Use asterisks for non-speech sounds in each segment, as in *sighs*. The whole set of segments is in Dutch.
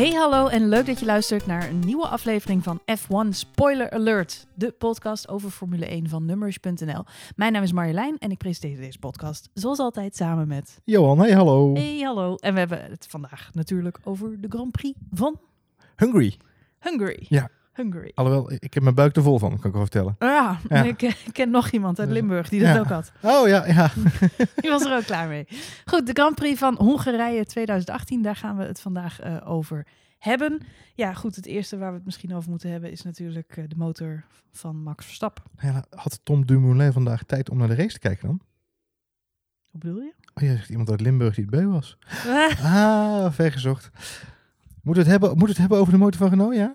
Hey hallo en leuk dat je luistert naar een nieuwe aflevering van F1 Spoiler Alert, de podcast over Formule 1 van Numbers.nl. Mijn naam is Marjolein en ik presenteer deze podcast zoals altijd samen met... Johan, hey hallo. Hey hallo. En we hebben het vandaag natuurlijk over de Grand Prix van Hungry. Hungary. Ja. Hungary. Alhoewel, ik heb mijn buik er vol van, kan ik wel vertellen. Ja, Ja. Ik, eh, ik ken nog iemand uit Limburg die dat Ja. ook had. Oh ja, ja. *laughs* Die was er ook klaar mee. Goed, de Grand Prix van Hongarije 2018, daar gaan we het vandaag eh, over hebben. Ja, goed, het eerste waar we het misschien over moeten hebben is natuurlijk eh, de motor van Max Verstappen. Ja, Had Tom Dumoulin vandaag tijd om naar de race te kijken dan? Wat bedoel je? Oh, jij zegt iemand uit Limburg die het beu was. *laughs* Ah, vergezocht. Moeten we het hebben, moeten we het hebben over de motor van Renault, ja?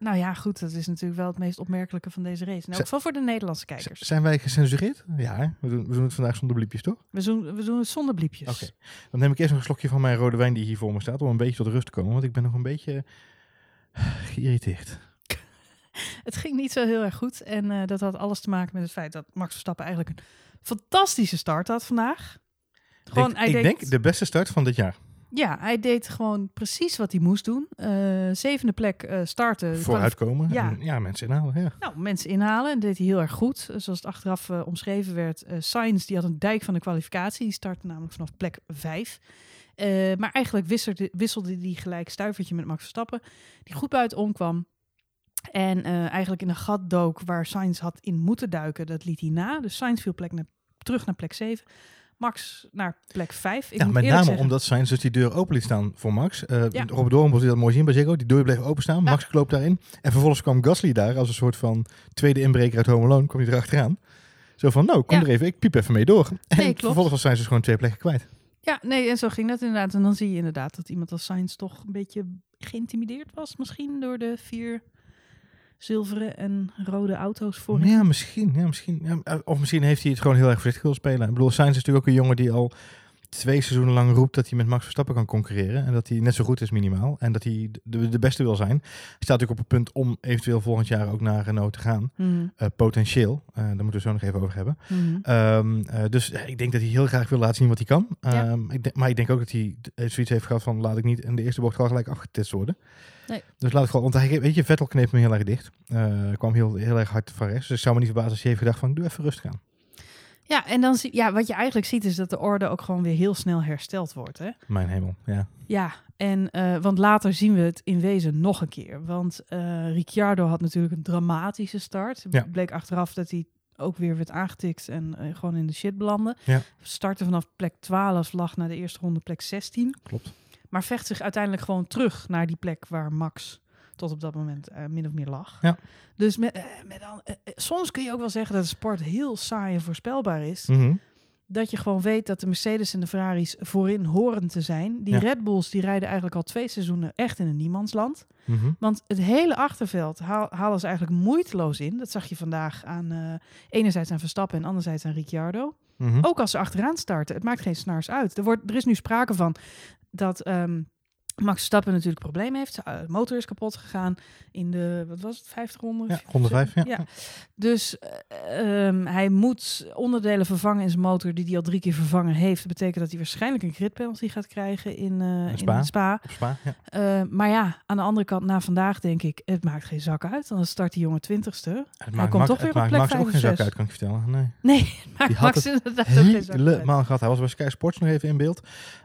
Nou ja, goed, dat is natuurlijk wel het meest opmerkelijke van deze race. Elk Z- geval voor de Nederlandse kijkers. zijn wij gecensureerd? Ja, we doen, we doen het vandaag zonder bliepjes, toch? We doen, we doen het zonder bliepjes. Oké. Dan neem ik eerst nog een slokje van mijn rode wijn die hier voor me staat, om een beetje tot rust te komen, want ik ben nog een beetje geïrriteerd. *laughs* Het ging niet zo heel erg goed. En eh, dat had alles te maken met het feit dat Max Verstappen eigenlijk een fantastische start had vandaag. Gewoon, ik ik denk de beste start van dit jaar. Ja, hij deed gewoon precies wat hij moest doen. Eh, zevende plek eh starten. Vooruitkomen. Ja. en ja mensen inhalen, ja. Nou, mensen inhalen. En deed hij heel erg goed. Zoals het achteraf eh, omschreven werd. Sainz die had een dijk van de kwalificatie. Die startte namelijk vanaf plek 5. maar eigenlijk wisselde, wisselde hij gelijk stuivertje met Max Verstappen. Die goed buiten omkwam. En eigenlijk in een gat dook waar Sainz had in moeten duiken. Dat liet hij na. Dus Sainz viel plek naar, terug naar plek 7. Max naar plek 5. Ik ja, moet met name zeggen- omdat Sainz dus die deur open liet staan voor Max. Eh Ja. Robert Doorn moest dat mooi zien bij Ziggo. Die deur bleef openstaan. Ja. Max klopt daarin. En vervolgens kwam Gasly daar als een soort van tweede inbreker uit Home Alone. Kwam hij erachteraan. Zo van, nou, kom Ja. er even. Ik piep even mee door. En vervolgens was Sainz dus gewoon twee plekken kwijt. Ja, nee, en zo ging dat inderdaad. En dan zie je inderdaad dat iemand als Sainz toch een beetje geïntimideerd was. Misschien door de vier zilveren en rode auto's voor. Ja, misschien. Ja, misschien of misschien heeft hij het gewoon heel erg voorzichtig willen spelen. Ik bedoel, Sainz is natuurlijk ook een jongen die al twee seizoenen lang roept dat hij met Max Verstappen kan concurreren. En dat hij net zo goed is minimaal. En dat hij de, de beste wil zijn. Hij staat natuurlijk op het punt om eventueel volgend jaar ook naar Renault te gaan. Mhm, Eh, potentieel. Eh, daar moeten we zo nog even over hebben. mhm. Ehm, eh, dus ik denk dat hij heel graag wil laten zien wat hij kan. Ja. Ehm, ik denk, maar ik denk ook dat hij zoiets heeft gehad van laat ik niet in de eerste bocht gewoon gelijk afgetest worden. Nee. Dus laat ik gewoon, want hij, weet je, Vettel kneep me heel erg dicht. Kwam heel, heel erg hard van rechts. Dus ik zou me niet verbazen als hij heeft gedacht van doe even rustig aan. Ja, en dan zie ja, wat je eigenlijk ziet is dat de orde ook gewoon weer heel snel hersteld wordt. Hè? Mijn hemel, ja. Ja, en, eh, want later zien we het in wezen nog een keer. Want eh Ricciardo had natuurlijk een dramatische start. Ja. bleek achteraf dat hij ook weer werd aangetikt en eh, gewoon in de shit belandde. Ja. Startte vanaf plek 12, lag naar de eerste ronde plek 16. Klopt. Maar vecht zich uiteindelijk gewoon terug naar die plek waar Max tot op dat moment eh, min of meer lag. Ja. Dus met, eh, met dan, eh, soms kun je ook wel zeggen dat de sport heel saai en voorspelbaar is. Mhm. Dat je gewoon weet dat de Mercedes en de Ferraris voorin horen te zijn. Die Ja. Red Bulls die rijden eigenlijk al twee seizoenen echt in een niemandsland. Mhm. Want het hele achterveld haal- halen ze eigenlijk moeiteloos in. Dat zag je vandaag aan enerzijds aan Verstappen en anderzijds aan Ricciardo. Mhm. Ook als ze achteraan starten. Het maakt geen snaars uit. Er, wordt, er is nu sprake van dat ehm, Max Verstappen natuurlijk problemen heeft. Zijn, eh, motor is kapot gegaan in de, wat was het, vijfde ronde? Ja, ronde vijf, ja. Ja. Dus eh, ehm, hij moet onderdelen vervangen in zijn motor die hij al drie keer vervangen heeft. Dat betekent dat hij waarschijnlijk een grid penalty gaat krijgen in, eh, in Spa. Spa. Spa, ja. Maar ja, aan de andere kant, na vandaag denk ik, het maakt geen zak uit. Dan start die jongen twintigste. Het komt Max- toch weer het op maakt plek Max ook geen zak uit, kan ik je vertellen. Nee. Nee, het maakt Max het inderdaad ook geen zak uit. Helemaal gehad. Hij was bij Sky Sports nog even in beeld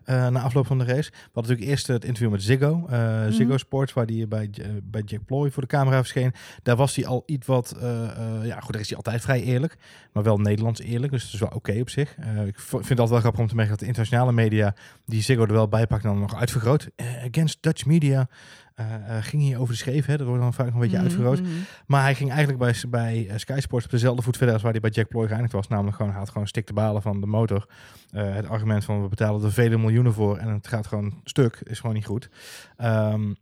na afloop van de race. We hadden natuurlijk eerst het interview met Ziggo. eh, Ziggo Mhm. Sports, waar hij bij, J- bij Jack Ploy voor de camera verscheen. Daar was hij al iets wat... eh, eh, ja, goed, daar is hij altijd vrij eerlijk. Maar wel Nederlands eerlijk. Dus dat is wel oké op zich. Eh, ik vind het altijd wel grappig om te merken dat de internationale media... die Ziggo er wel bij pakt en dan nog uitvergroot. Eh, against Dutch media eh, eh, ging hij over de scheef. Hè? Dat wordt dan vaak een beetje mhm. Maar hij ging eigenlijk bij, bij eh, Sky Sports op dezelfde voet verder als waar hij bij Jack Ploy geëindigd was. Namelijk gewoon, hij had gewoon stik te balen van de motor. Eh, het argument van we betalen er vele miljoenen voor en het gaat gewoon stuk, is gewoon niet goed. Ehm,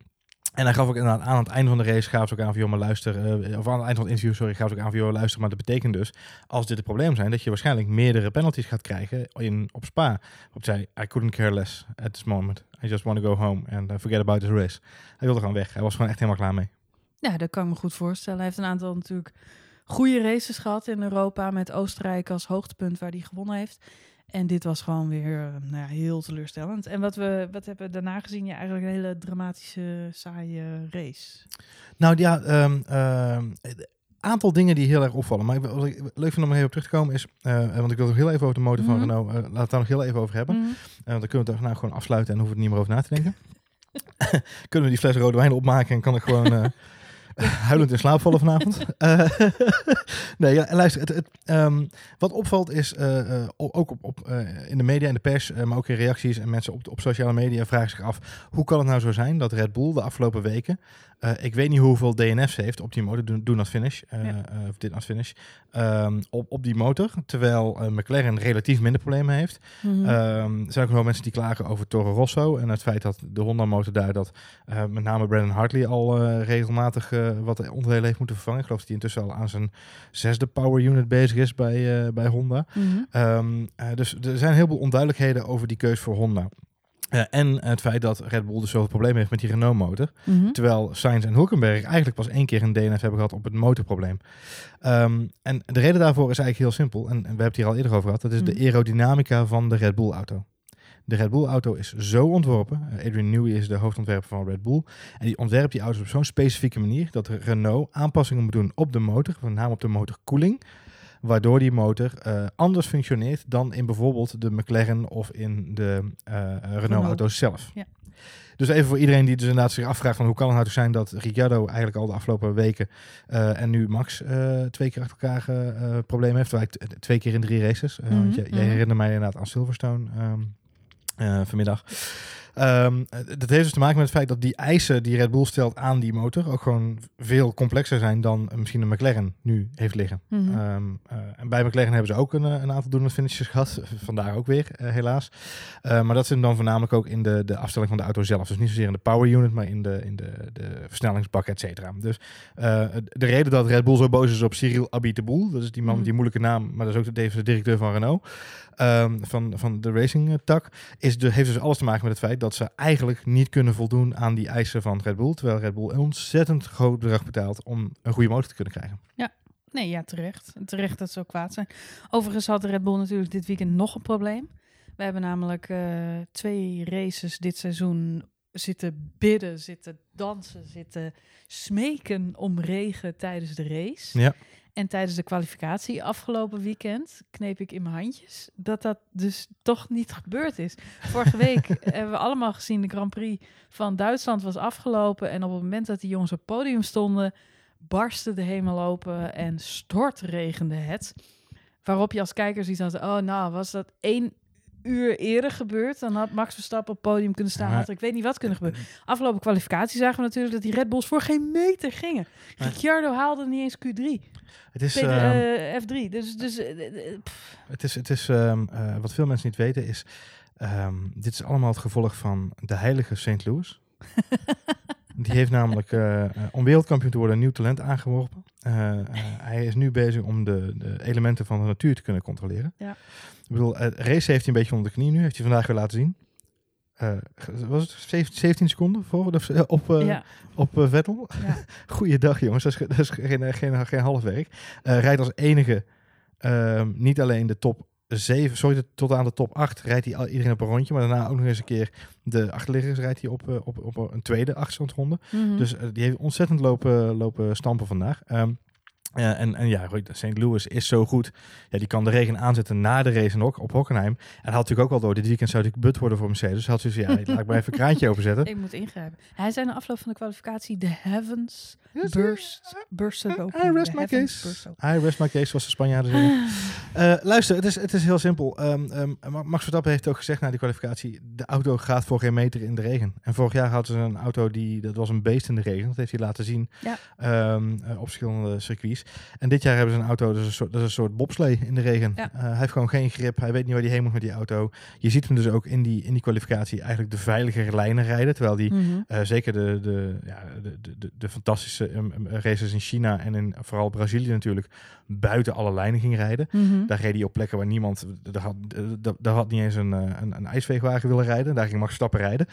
en hij gaf ook inderdaad aan, aan het einde van de race, gaven ze ook aan van, joh, maar luister, eh, of aan het eind van het interview, sorry, gaven ze ook aan van, joh, luister, maar dat betekent dus, als dit het probleem zijn, dat je waarschijnlijk meerdere penalties gaat krijgen in, op Spa. Op zei, I couldn't care less at this moment. I just want to go home and uh, forget about this race. Hij wilde gewoon weg. Hij was gewoon echt helemaal klaar mee. Ja, dat kan ik me goed voorstellen. Hij heeft een aantal natuurlijk goede races gehad in Europa met Oostenrijk als hoogtepunt waar hij gewonnen heeft. En dit was gewoon weer uh, nou ja, heel teleurstellend. En wat we wat hebben we daarna gezien? Ja, eigenlijk een hele dramatische, saaie race. Nou ja, um, aantal dingen die heel erg opvallen. Maar wat ik leuk vind om er even op terug te komen is, uh, want ik wil nog heel even over de motor van mm Renault, uh, laat het daar nog heel even over hebben. Mm -hmm. uh, dan kunnen we het nou gewoon afsluiten en hoeven we er niet meer over na te denken. *laughs* kunnen we die fles rode wijn opmaken en kan ik gewoon *laughs* huilend in slaap vallen vanavond. *laughs* nee, ja, luister, het, het, um, wat opvalt is, uh, ook op, op, in de media en de pers, maar ook in reacties en mensen op, op sociale media vragen zich af, hoe kan het nou zo zijn dat Red Bull de afgelopen weken, ik weet niet hoeveel DNF's heeft op die motor, do, do not finish, ja. of dit not finish, um, op, op die motor, terwijl McLaren relatief minder problemen heeft. Mm -hmm. um, er zijn ook nog mensen die klagen over Toro Rosso en het feit dat de Honda motor daar, dat met name Brandon Hartley al regelmatig wat onderdelen heeft moeten vervangen. Ik geloof dat hij intussen al aan zijn zesde power unit bezig is bij, bij Honda. Mm -hmm. um, uh, dus er zijn heel veel onduidelijkheden over die keus voor Honda. Uh, en het feit dat Red Bull dus zoveel problemen heeft met die Renault motor. Mm -hmm. Terwijl Sainz en Hulkenberg eigenlijk pas één keer een DNF hebben gehad op het motorprobleem. Um, en de reden daarvoor is eigenlijk heel simpel. En, we hebben het hier al eerder over gehad. Dat is mm -hmm. de aerodynamica van de Red Bull auto. De Red Bull auto is zo ontworpen. Adrian Newey is de hoofdontwerper van Red Bull. En die ontwerpt die auto's op zo'n specifieke manier dat Renault aanpassingen moet doen op de motor, met name op de motorkoeling. Waardoor die motor uh, anders functioneert dan in bijvoorbeeld de McLaren of in de uh, Renault-auto's zelf. Ja. Dus even voor iedereen die dus inderdaad zich afvraagt van hoe kan het nou zijn dat Ricciardo eigenlijk al de afgelopen weken uh, en nu Max uh, twee keer achter elkaar uh, problemen heeft. Eigenlijk twee keer in drie races. Mm -hmm. want jij, jij herinnert mij inderdaad aan Silverstone. Um, uh, vanmiddag. Um, dat heeft dus te maken met het feit dat die eisen die Red Bull stelt aan die motor ook gewoon veel complexer zijn dan misschien een McLaren nu heeft liggen. Mm -hmm. um, uh, en bij McLaren hebben ze ook een, een aantal doelend finishes *laughs* gehad, vandaar ook weer, uh, helaas. Uh, maar dat zit dan voornamelijk ook in de, de afstelling van de auto zelf. Dus niet zozeer in de power unit, maar in de, in de, de versnellingsbak, et cetera. Dus de reden dat Red Bull zo boos is op Cyril Abiteboul, dat is die man met mm -hmm. die moeilijke naam, maar dat is ook de, de directeur van Renault, um, van, van de racing tak, is de, heeft dus alles te maken met het feit dat ze eigenlijk niet kunnen voldoen aan die eisen van Red Bull. Terwijl Red Bull een ontzettend groot bedrag betaalt om een goede motor te kunnen krijgen. Ja, nee, ja, terecht. Terecht dat ze zo kwaad zijn. Overigens had Red Bull natuurlijk dit weekend nog een probleem. We hebben namelijk uh, twee races dit seizoen zitten bidden, zitten dansen, zitten smeken om regen tijdens de race. Ja. En tijdens de kwalificatie afgelopen weekend kneep ik in mijn handjes dat dat dus toch niet gebeurd is. Vorige week *laughs* hebben we allemaal gezien de Grand Prix van Duitsland was afgelopen. En op het moment dat die jongens op het podium stonden, barstte de hemel open en stortregende het. Waarop je als kijker ziet dat, oh nou, was dat één uur eerder gebeurd, dan had Max Verstappen op het podium kunnen staan. Had ik weet niet wat kunnen gebeuren. Afgelopen kwalificatie zagen we natuurlijk dat die Red Bulls voor geen meter gingen. Ricciardo haalde niet eens Q3. Het is um, uh, F3. Dus, dus uh, het is, het is um, uh, wat veel mensen niet weten is, um, dit is allemaal het gevolg van de heilige St. Louis. *laughs* Die heeft namelijk, uh, om wereldkampioen te worden, een nieuw talent aangeworpen. Uh, uh, hij is nu bezig om de, de, elementen van de natuur te kunnen controleren. Ja. Ik bedoel, race heeft hij een beetje onder de knie nu. Heeft hij vandaag weer laten zien. was het 17 seconden voor de, op, ja. op Vettel? Ja. *laughs* Goeiedag jongens, dat is, dat is geen, geen, geen half werk. rijdt als enige ehm, niet alleen de top 7, sorry, tot aan de top 8 rijdt hij iedereen op een rondje. Maar daarna ook nog eens een keer de achterliggers rijdt hij op, op, op een tweede achterstandronde. Mm -hmm. Dus uh, die heeft ontzettend lopen, lopen stampen vandaag. Um, uh, en, en ja, St. Louis is zo goed. Ja, die kan de regen aanzetten na de race ook op Hockenheim. En had natuurlijk ook al door, dit weekend zou ik but worden voor Mercedes. Dus had ze ja, *laughs* laat ik maar even een kraantje openzetten. Ik moet ingrijpen. Hij zei na afloop van de kwalificatie, de heavens yes, burst, burst open. I rest my case. I rest my case, zoals de Spanjaarden zeggen. uh, *sighs* luister, het is, het is heel simpel. Um, um, Max Verstappen heeft ook gezegd na die kwalificatie, de auto gaat voor geen meter in de regen. En vorig jaar hadden ze een auto die, dat was een beest in de regen. Dat heeft hij laten zien ja. um, uh, op verschillende circuits. En dit jaar hebben ze een auto, dat is een soort, dat is een soort bobslee in de regen. Ja. Uh, hij heeft gewoon geen grip, hij weet niet waar hij heen moet met die auto. Je ziet hem dus ook in die, in die kwalificatie eigenlijk de veiligere lijnen rijden. Terwijl die, Mhm. mm -hmm. uh, zeker de, de, ja, de, de, de, de fantastische um, races in China en in vooral Brazilië natuurlijk, buiten alle lijnen ging rijden. Mm -hmm. Daar reed hij op plekken waar niemand, daar had, daar had niet eens een, een, een ijsveegwagen willen rijden. Daar ging Max Stappen rijden.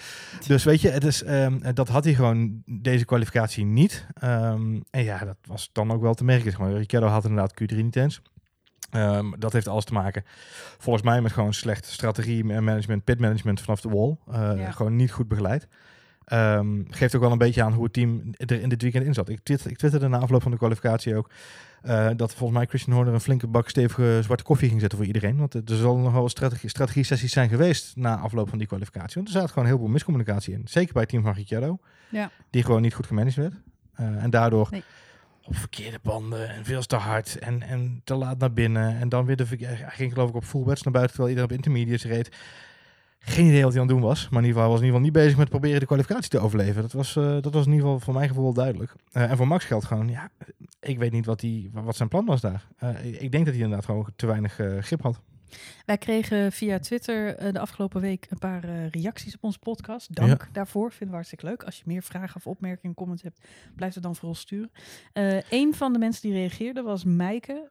Dus weet je, het is, um, dat had hij gewoon deze kwalificatie niet. Um, en ja, dat was dan ook wel te merken. Gewoon, Ricciardo had inderdaad Q3 niet eens. Ehm, dat heeft alles te maken, volgens mij, met gewoon slecht strategie en management, pitmanagement vanaf de wall. Uh, Ja. Gewoon niet goed begeleid. Ehm, geeft ook wel een beetje aan hoe het team er in dit weekend in zat. Ik, twit, ik twitterde na afloop van de kwalificatie ook eh, dat volgens mij Christian Horner een flinke bak stevige zwarte koffie ging zetten voor iedereen. Want er zal nog wel strategie, strategie-sessies zijn geweest na afloop van die kwalificatie. Want er zat gewoon heel veel miscommunicatie in. Zeker bij het team van Ricciardo, Ja. die gewoon niet goed gemanaged werd. Eh, en daardoor Nee. Op verkeerde banden en veel te hard en, en te laat naar binnen. En dan weer de hij ging geloof ik op full wets naar buiten terwijl iedereen op intermediates reed. Geen idee wat hij aan het doen was. Maar in ieder geval was in ieder geval niet bezig met proberen de kwalificatie te overleven. Dat was, eh, dat was in ieder geval voor mijn gevoel duidelijk. Eh, en voor Max geldt gewoon, ja, ik weet niet wat, die, wat zijn plan was daar. Eh, ik- denk dat hij inderdaad gewoon te weinig grip had. Wij kregen via Twitter eh, de afgelopen week een paar eh, reacties op onze podcast. Dank daarvoor. Vinden we hartstikke leuk. Als je meer vragen of opmerkingen, comments hebt, blijf het dan vooral sturen. Eh een van de mensen die reageerde was Meike,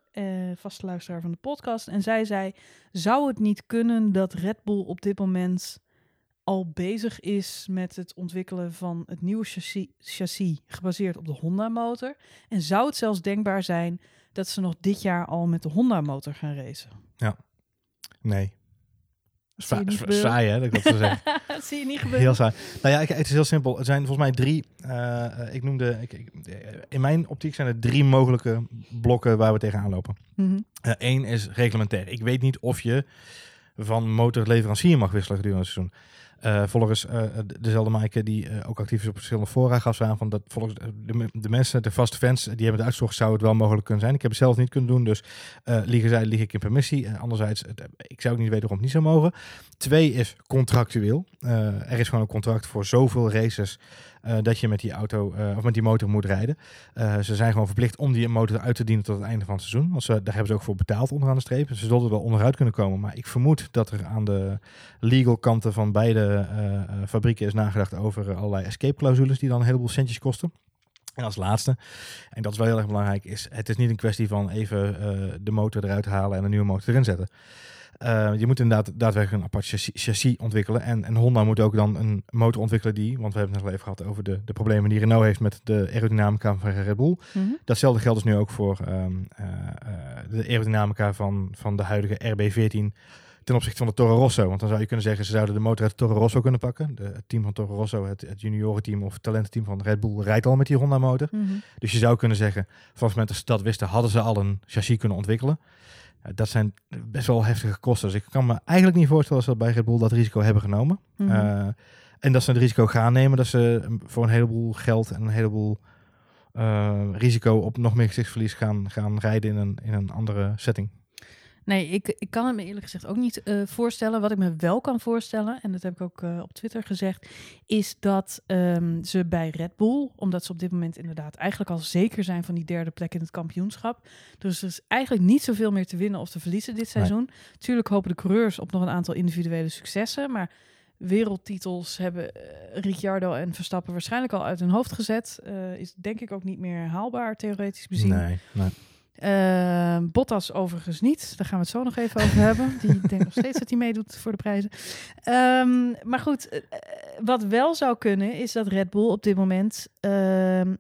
vaste luisteraar van de podcast. En zij zei, zou het niet kunnen dat Red Bull op dit moment al bezig is met het ontwikkelen van het nieuwe chassis, chassis gebaseerd op de Honda-motor? En zou het zelfs denkbaar zijn dat ze nog dit jaar al met de Honda-motor gaan racen? Nee. Gebeuren? saai hè, dat ik dat *laughs* zie je niet gebeuren. Heel saai. Nou ja, het is heel simpel. Het zijn volgens mij drie. eh, eh, ik noemde. Ik, ik- eh, in mijn optiek zijn er drie mogelijke blokken waar we tegenaan lopen. Mhm. Eén is reglementair. Ik weet niet of je van motorleverancier mag wisselen gedurende het seizoen. Eh, volgens eh, de- dezelfde Maaike die eh, ook actief is op verschillende fora gaf aan van dat volgens de, mensen, de vaste fans, die hebben het uitgezocht, zou het wel mogelijk kunnen zijn. Ik heb het zelf niet kunnen doen, dus liegen zij, lieg ik in permissie. En anderzijds, ik zou ook niet weten waarom het niet zou mogen. Twee is contractueel. Er is gewoon een contract voor zoveel races eh, dat je met die auto eh, of met die motor moet rijden. Eh, ze zijn gewoon verplicht om die motor uit te dienen tot het einde van het seizoen. Want ze, daar hebben ze ook voor betaald onderaan de streep. Ze zullen er wel onderuit kunnen komen. Maar ik vermoed dat er aan de legal kanten van beide fabrieken is nagedacht over allerlei escape clausules die dan een heleboel centjes kosten. En als laatste, en dat is wel heel erg belangrijk, is het is niet een kwestie van even de motor eruit halen en een nieuwe motor erin zetten. Eh, je moet inderdaad daadwerkelijk een apart chassis, chassis ontwikkelen. En, en Honda moet ook dan een motor ontwikkelen die, want we hebben het net al even gehad over de, de problemen die Renault heeft met de aerodynamica van Red Bull. Mhm. Datzelfde geldt dus nu ook voor ehm, eh, eh, de aerodynamica van, van de huidige RB14 ten opzichte van de Toro Rosso. Want dan zou je kunnen zeggen, ze zouden de motor uit de Toro Rosso kunnen pakken. De, het team van Toro Rosso, het, het juniorenteam of talententeam van Red Bull, rijdt al met die Honda motor. Mhm. Dus je zou kunnen zeggen, vanaf het moment dat ze dat wisten, hadden ze al een chassis kunnen ontwikkelen. Dat zijn best wel heftige kosten. Dus ik kan me eigenlijk niet voorstellen dat ze bij Red Bull dat risico hebben genomen. Mhm. Eh, en dat ze het risico gaan nemen dat ze voor een heleboel geld en een heleboel eh, risico op nog meer gezichtsverlies gaan, gaan rijden in een, in een andere setting. Nee, ik, ik kan het me eerlijk gezegd ook niet eh, voorstellen. Wat ik me wel kan voorstellen, en dat heb ik ook eh, op Twitter gezegd, is dat ehm, ze bij Red Bull, omdat ze op dit moment inderdaad eigenlijk al zeker zijn van die derde plek in het kampioenschap. Dus er is eigenlijk niet zoveel meer te winnen of te verliezen dit seizoen. Tuurlijk hopen de coureurs op nog een aantal individuele successen, maar wereldtitels hebben eh, Ricciardo en Verstappen waarschijnlijk al uit hun hoofd gezet. Is denk ik ook niet meer haalbaar, theoretisch bezien. Nee, nee. Uh, Bottas overigens niet. Daar gaan we het zo nog even over hebben. Die *laughs* denkt nog steeds dat hij meedoet voor de prijzen. Um, maar goed, uh, wat wel zou kunnen is dat Red Bull op dit moment uh,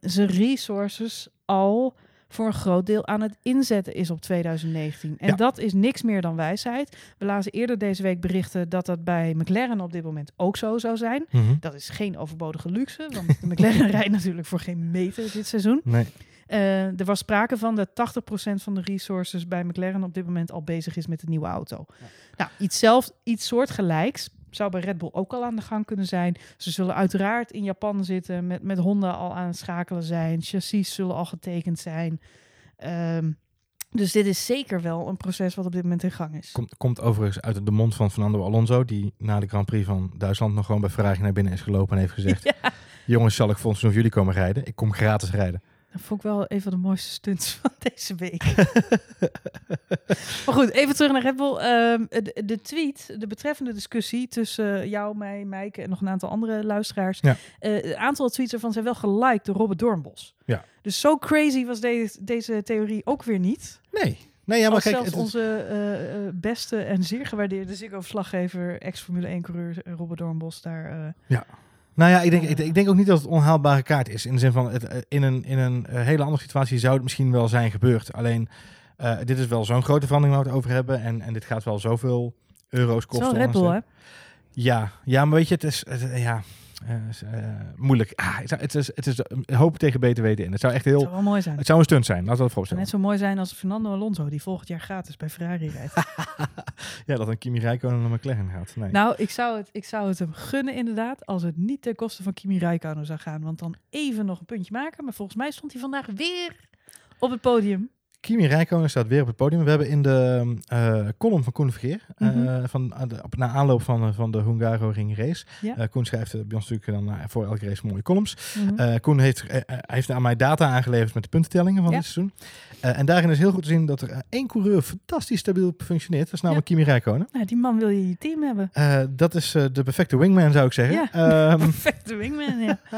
zijn resources al voor een groot deel aan het inzetten is op 2019. En Ja. dat is niks meer dan wijsheid. We lazen eerder deze week berichten dat dat bij McLaren op dit moment ook zo zou zijn. Mm -hmm. Dat is geen overbodige luxe, want de McLaren *laughs* rijdt natuurlijk voor geen meter dit seizoen. Nee. Uh, er was sprake van dat 80% van de resources bij McLaren op dit moment al bezig is met de nieuwe auto. Ja. Nou, iets, zelf, iets soortgelijks zou bij Red Bull ook al aan de gang kunnen zijn. Ze zullen uiteraard in Japan zitten, met, met Honda al aan het schakelen zijn. Chassis zullen al getekend zijn. Um, dus dit is zeker wel een proces wat op dit moment in gang is. Komt, komt overigens uit de mond van Fernando Alonso, die na de Grand Prix van Duitsland nog gewoon bij Ferrari naar binnen is gelopen en heeft gezegd: *laughs* ja. Jongens, zal ik volgens of jullie komen rijden? Ik kom gratis rijden. Dat vond ik wel een van de mooiste stunts *laughs* van deze week. maar goed, even terug naar Red Bull. Um, de, de, tweet, de betreffende discussie tussen jou, mij, Mijke en nog een aantal andere luisteraars. Ja. Uh, een aantal tweets ervan zijn wel geliked door Robert Doornbos. Ja. Dus zo crazy was de, deze theorie ook weer niet. Nee. Nee, ja, maar kijk, zelfs onze uh, beste en zeer gewaardeerde Ziggo-verslaggever, ex-Formule 1-coureur Robert Doornbos, daar... Uh, Ja. Nou ja, ik denk, ik, ik, denk ook niet dat het onhaalbare kaart is. In de zin van, het, in een, in een hele andere situatie zou het misschien wel zijn gebeurd. Alleen, Eh, dit is wel zo'n grote verandering waar we het over hebben. En, en dit gaat wel zoveel euro's kosten. wel Red Bull, hè? Ja, ja, maar weet je, het is, het- ja, eh, eh, moeilijk. Ah, het, zou- het is, het is een hoop tegen beter weten in. Het zou echt Het heel, zou wel mooi zijn. het zou een stunt zijn, laten we dat Het zou voorstellen. net zo mooi zijn als Fernando Alonso, die volgend jaar gratis bij Ferrari rijdt. *laughs* Ja, dat een Kimi Räikkönen naar McLaren gaat. Nee. nou, ik zou, het, ik zou het hem gunnen inderdaad, als het niet ten koste van Kimi Räikkönen zou gaan. Want dan even nog een puntje maken. Maar volgens mij stond hij vandaag weer op het podium. Kimi Räikkönen staat weer op het podium. We hebben in de eh, column van Koen Vergeer, eh, Mhm. van, uh, de, op, na aanloop van, eh, van de Hungaroring race. Ja. Eh, Koen schrijft eh, bij ons natuurlijk dan eh, voor elke race mooie columns. Eh, Koen heeft, eh, eh, hij heeft aan mij data aangeleverd met de puntentellingen van Ja. dit seizoen. Eh, en daarin is heel goed te zien dat er eh, één coureur fantastisch stabiel functioneert. Dat is namelijk Kimi Räikkönen. nou, die man wil je in je team hebben. Eh, dat is eh, de perfecte wingman, zou ik zeggen. Ja. Ehm, *laughs* Perfecte wingman, ja. *laughs*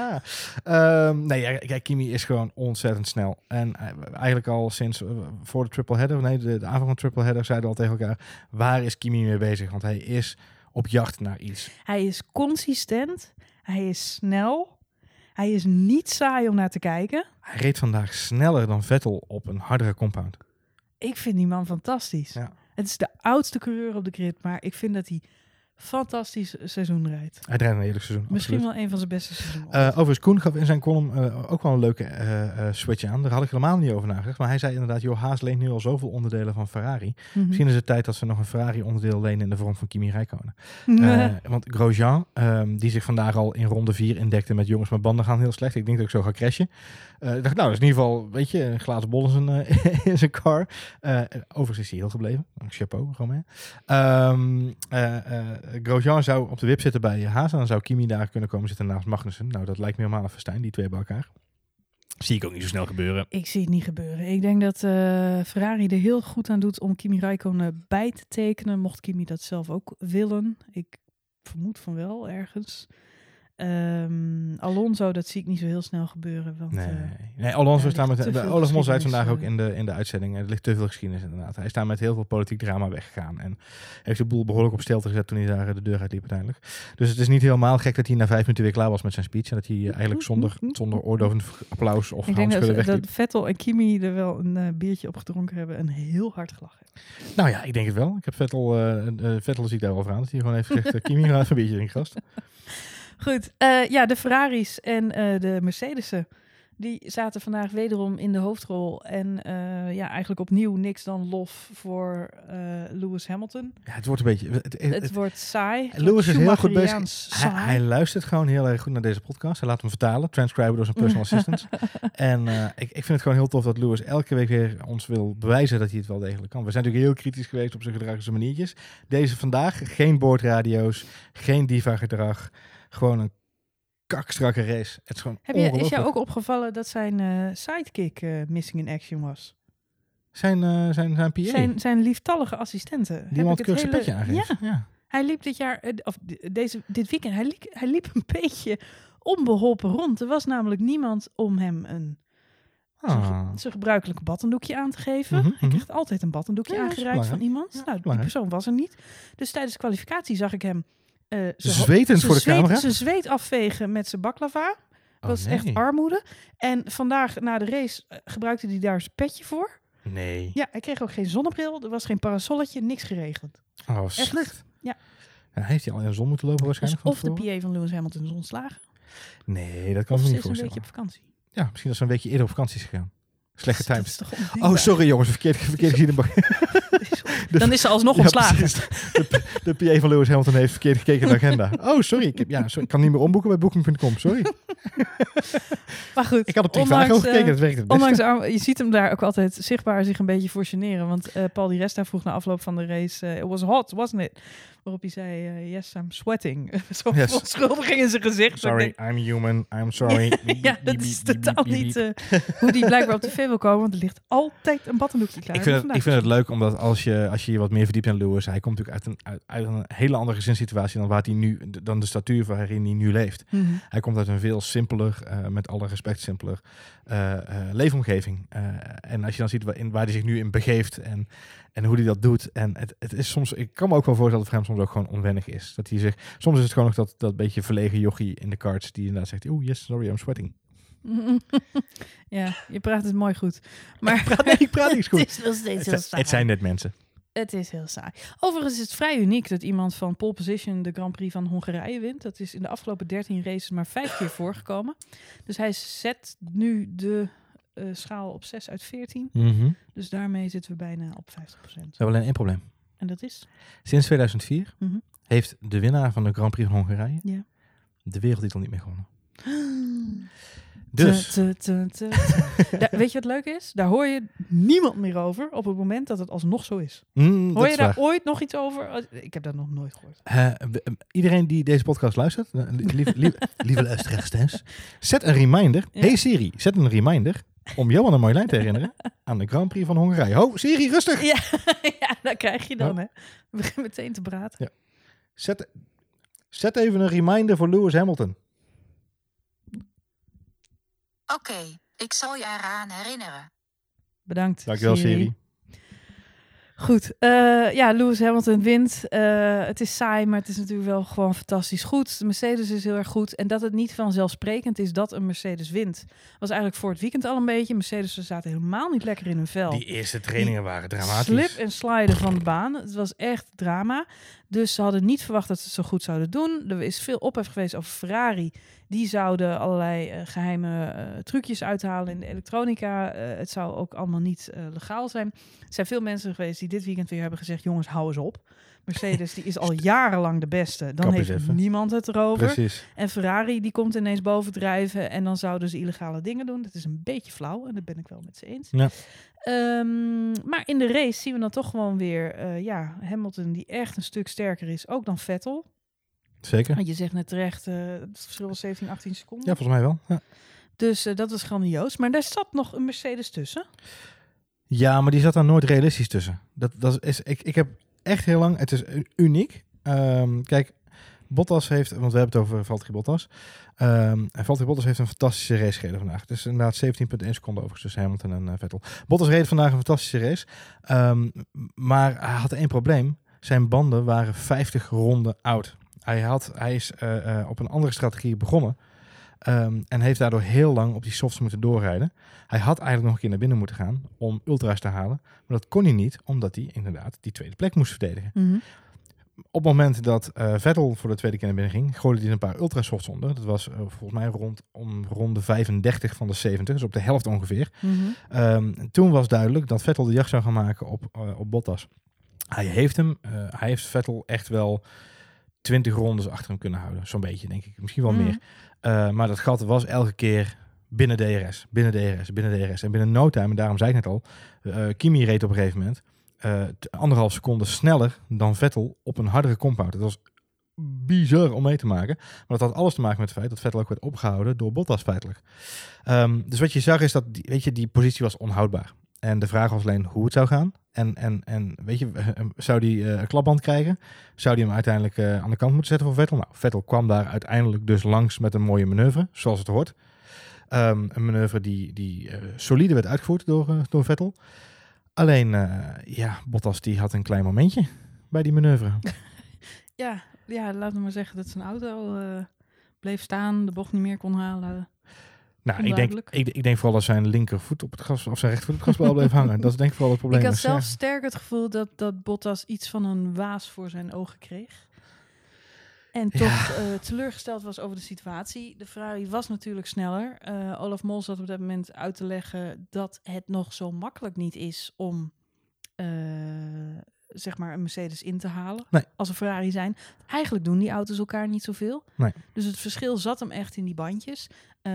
Ah, ehm, nee, Kimi is gewoon ontzettend snel. En eh, eigenlijk al sinds eh, voor de triple header, nee, de, de avond van triple header, zeiden al tegen elkaar, waar is Kimi mee bezig? Want hij is op jacht naar iets. Hij is consistent. Hij is snel. Hij is niet saai om naar te kijken. Hij reed vandaag sneller dan Vettel op een hardere compound. Ik vind die man fantastisch. Ja. Het is de oudste coureur op de grid, maar ik vind dat hij fantastisch seizoen rijdt. Hij draait een heerlijk seizoen. Misschien absoluut. wel een van zijn beste seizoenen. Eh, overigens, Koen gaf in zijn column eh, ook wel een leuke eh, switch aan. Daar had ik helemaal niet over nagedacht. Maar hij zei inderdaad, joh, Haas leent nu al zoveel onderdelen van Ferrari. Mhm. Misschien is het tijd dat ze nog een Ferrari-onderdeel lenen in de vorm van Kimi Räikkönen. *laughs* Want Grosjean, ehm, die zich vandaag al in ronde 4 indekte met jongens, mijn banden gaan heel slecht. Ik denk dat ik zo ga crashen. Ik dacht, nou, dat is in ieder geval, weet je, een glazen bol in zijn, *laughs* in zijn car. Overigens is hij heel gebleven. Chapeau, Romain. Eh, Grosjean zou op de wip zitten bij Haas en dan zou Kimi daar kunnen komen zitten naast Magnussen. Nou, dat lijkt me helemaal een festijn, die twee bij elkaar. Zie ik ook niet zo snel gebeuren. Ik zie het niet gebeuren. Ik denk dat eh, Ferrari er heel goed aan doet om Kimi Räikkönen bij te tekenen. Mocht Kimi dat zelf ook willen. Ik vermoed van wel ergens. Ehm, Alonso, dat zie ik niet zo heel snel gebeuren. Want, Nee, eh, nee Alonso ja, staat met. Olaf Mol zei vandaag ook eh. in de, in de uitzending. Er ligt te veel geschiedenis inderdaad. Hij is daar met heel veel politiek drama weggegaan. En heeft de boel behoorlijk op stelte gezet toen hij daar eh, de deur uitliep uiteindelijk. Dus het is niet helemaal gek dat hij na vijf minuten weer klaar was met zijn speech. En dat hij eigenlijk zonder, zonder oordovend applaus of ik denk dat, wegliep. dat Vettel en Kimi er wel een biertje op gedronken hebben en heel hard gelachen. Nou ja, ik denk het wel. Ik heb Vettel, eh, Vettel zie ik daar wel aan. Dat hij gewoon heeft gezegd, Kimi, *laughs* ga even een biertje in gast. Goed, eh, ja, de Ferraris en eh, de Mercedes'en. Die zaten vandaag wederom in de hoofdrol. En eh, ja, eigenlijk opnieuw niks dan lof voor Lewis Hamilton. Ja, het wordt een beetje... Het, het- Het, het- wordt saai. Het Lewis wordt is heel goed bezig. Hij, luistert gewoon heel erg goed naar deze podcast. Hij laat hem vertalen, transcriben door zijn *laughs* personal assistant. En ik, ik vind het gewoon heel tof dat Lewis elke week weer ons wil bewijzen dat hij het wel degelijk kan. We zijn natuurlijk heel kritisch geweest op zijn gedrag en zijn maniertjes. Deze vandaag, geen boordradio's, geen diva-gedrag. Gewoon een kakstrakke race. Het is gewoon Heb je, is jou ook opgevallen dat zijn eh, sidekick eh, missing in action was? Zijn, eh, zijn, zijn PA, Zijn, zijn lieftallige assistenten. die het hele- petje aangeeft. Ja, Ja. hij liep dit jaar, of de- deze, dit weekend, hij liep, hij liep een beetje onbeholpen rond. Er was namelijk niemand om hem een Ah. zijn gebruikelijke baddendoekje aan te geven. Mhm, Hij mhm. krijgt altijd een baddendoekje Ja, aangereikt van iemand. Ja, nou, die persoon was er niet. Dus tijdens de kwalificatie zag ik hem... ho- Zwetend zijn voor de zweet- camera? Zijn zweet afvegen met zijn baklava. Oh, Dat was nee. echt armoede. En vandaag na de race eh, gebruikte hij daar zijn petje voor. Nee. Ja, hij kreeg ook geen zonnebril. Er was geen parasolletje, niks geregeld. Oh, Echt? slecht. Ja. Ja, heeft hij al in de zon moeten lopen Dus waarschijnlijk? of de? PA van Lewis Hamilton is ontslagen. Nee, dat kan Of ik me ze niet is een beetje voorstellen. op vakantie. Ja, misschien dat ze een weekje eerder op vakantie is gegaan. Slechte times. Oh, sorry jongens, verkeerd, verkeerd gezien. in de De- Dan is ze alsnog Ja, ontslagen. precies. De, de PA van Lewis Hamilton heeft verkeerd gekeken naar de agenda. Oh, sorry. Ik, heb, ja, sorry. ik kan niet meer omboeken bij Booking.com. Sorry. *laughs* Maar goed, Ik had op ondanks, Trivago gekeken. eh, Dat werkt het beste. Ondanks, arm- je ziet hem daar ook altijd zichtbaar zich een beetje voor generen. Want eh, Paul Di Resta vroeg na afloop van de race, eh, it was hot, wasn't it? Waarop hij zei, yes, I'm sweating. *laughs* Zo'n Yes. verontschuldiging in zijn gezicht. Sorry, denk, I'm human. I'm sorry. *laughs* ja, dat is totaal niet hoe die blijkbaar op wil komen. Want er ligt altijd een baddendoekje klaar. Ik vind, het, Vandaag ik vind het leuk omdat als je, als je je wat meer verdiept in Lewis, hij komt natuurlijk uit een, uit, uit een hele andere gezinssituatie dan, waar hij nu, dan de statuur waarin hij nu leeft. Mhm. Hij komt uit een veel simpeler, eh, met alle respect simpeler, eh, eh, leefomgeving. En als je dan ziet waar, in, waar hij zich nu in begeeft en, en hoe hij dat doet. En het, het is soms, ik kan me ook wel voorstellen dat het voor hem soms ook gewoon onwennig is. Dat hij zich, soms is het gewoon nog dat, dat beetje verlegen jochie in de karts die inderdaad zegt, oeh yes, sorry, I'm sweating. *laughs* ja, je praat het mooi goed. Maar Ik praat, nee, ik praat niet *laughs* goed. het is nog steeds heel zijn- saai. het zijn net mensen. Het is heel saai. Overigens is het vrij uniek dat iemand van pole position de Grand Prix van Hongarije wint. Dat is in de afgelopen 13 races maar vijf keer voorgekomen. Dus hij zet nu de eh, schaal op 6 uit 14. Mhm. We Dus daarmee zitten we bijna op 50%. hebben alleen één probleem. En dat is? Sinds 2004 Mhm. heeft de winnaar van de Grand Prix van Hongarije Ja. de wereldtitel niet meer gewonnen. *gasps* Dus, Te, te, te, *laughs* te. Daar- weet je wat leuk is? Daar hoor je niemand meer over op het moment dat het alsnog zo is. mm, Hoor je daar waar. ooit nog iets over? Ik heb dat nog nooit gehoord. Eh, eh, iedereen die deze podcast luistert, eh, li- *laughs* lieve, luisteraars, zet een reminder. Ja. Hey Siri, zet een reminder om Johan en Marjolein te herinneren aan de Grand Prix van Hongarije. Ho, Siri, rustig! Ja, *laughs* ja dat krijg je dan, hè. We beginnen meteen te praten. Zet, zet even een reminder voor Lewis Hamilton. Oké, ik zal je eraan herinneren. Bedankt. Dankjewel, Siri. Goed. eh, ja, Lewis Hamilton wint. Eh, het is saai, maar het is natuurlijk wel gewoon fantastisch goed. De Mercedes is heel erg goed. En dat het niet vanzelfsprekend is dat een Mercedes wint. Was eigenlijk voor het weekend al een beetje. Mercedes zaten helemaal niet lekker in hun vel. Die eerste trainingen waren dramatisch. Slip en sliden van de baan. Het was echt drama. Dus ze hadden niet verwacht dat ze het zo goed zouden doen. Er is veel ophef geweest over Ferrari. Die zouden allerlei eh, geheime eh, trucjes uithalen in de elektronica. Eh, het zou ook allemaal niet legaal zijn. Er zijn veel mensen geweest die dit weekend weer hebben gezegd... jongens, hou eens op. Mercedes die is al *laughs* jarenlang de beste. Dan heeft even. niemand het erover. Precies. En Ferrari die komt ineens bovendrijven en dan zouden ze illegale dingen doen. Dat is een beetje flauw en dat ben ik wel met ze eens. Ja. Ehm, maar in de race zien we dan toch gewoon weer ja, Hamilton die echt een stuk sterker is, ook dan Vettel. Zeker. Want je zegt net terecht, eh, het verschil was 17, 18 seconden. Ja, volgens mij wel. Ja. Dus eh, dat was grandioos. Maar daar zat nog een Mercedes tussen. Ja, maar die zat daar nooit realistisch tussen. Dat, dat is, ik, ik heb echt heel lang, het is uniek. Ehm, kijk, Bottas heeft, want we hebben het over Valtteri Bottas. Ehm en Valtteri Bottas heeft een fantastische race gereden vandaag. Het is inderdaad 17,1 seconden overigens tussen Hamilton en eh, Vettel. Bottas reed vandaag een fantastische race. Ehm, maar hij had één probleem. Zijn banden waren 50 ronden oud. Hij, had, hij is eh, eh, op een andere strategie begonnen. ehm, en heeft daardoor heel lang op die softs moeten doorrijden. Hij had eigenlijk nog een keer naar binnen moeten gaan om ultra's te halen. Maar dat kon hij niet, omdat hij inderdaad die tweede plek moest verdedigen. Op het moment dat eh, Vettel voor de tweede keer naar binnen ging, gooide hij een paar ultrasofts onder. Dat was volgens mij rond om ronde 35 van de 70, dus op de helft ongeveer. Mhm. Ehm, toen was duidelijk dat Vettel de jacht zou gaan maken op, op Bottas. Hij heeft hem, hij heeft Vettel echt wel 20 rondes achter hem kunnen houden. Zo'n beetje, denk ik. Misschien wel Mhm. meer. Eh, maar dat gat was elke keer binnen DRS, binnen DRS, binnen DRS. En binnen no time, en daarom zei ik net al, eh, Kimi reed op een gegeven moment t- anderhalf seconde sneller dan Vettel op een hardere compound. Dat was bizar om mee te maken. Maar dat had alles te maken met het feit dat Vettel ook werd opgehouden door Bottas feitelijk. Ehm, dus wat je zag is dat die, weet je, die positie was onhoudbaar. En de vraag was alleen hoe het zou gaan. En, en, en weet je, eh, zou die eh, een klapband krijgen? Zou die hem uiteindelijk eh, aan de kant moeten zetten voor Vettel? Nou, Vettel kwam daar uiteindelijk dus langs met een mooie manoeuvre, zoals het hoort. Ehm, een manoeuvre die, die eh, solide werd uitgevoerd door, eh, door Vettel. Alleen, eh, ja, Bottas die had een klein momentje bij die manoeuvre. *laughs* Ja, ja, laten we maar zeggen dat zijn auto eh, bleef staan, de bocht niet meer kon halen. Nou, ik denk, ik, ik denk vooral dat zijn linkervoet op het gas, of zijn rechtervoet op het gasbal bleef hangen. Dat is denk ik vooral het probleem. Ik had zelf sterk het gevoel dat, dat Bottas iets van een waas voor zijn ogen kreeg. En Ja. toch eh, teleurgesteld was over de situatie. De Ferrari was natuurlijk sneller. Eh, Olaf Mol zat op dat moment uit te leggen dat het nog zo makkelijk niet is om eh, zeg maar een Mercedes in te halen. Nee. Als een Ferrari zijn. Eigenlijk doen die auto's elkaar niet zoveel. Nee. Dus het verschil zat hem echt in die bandjes. Eh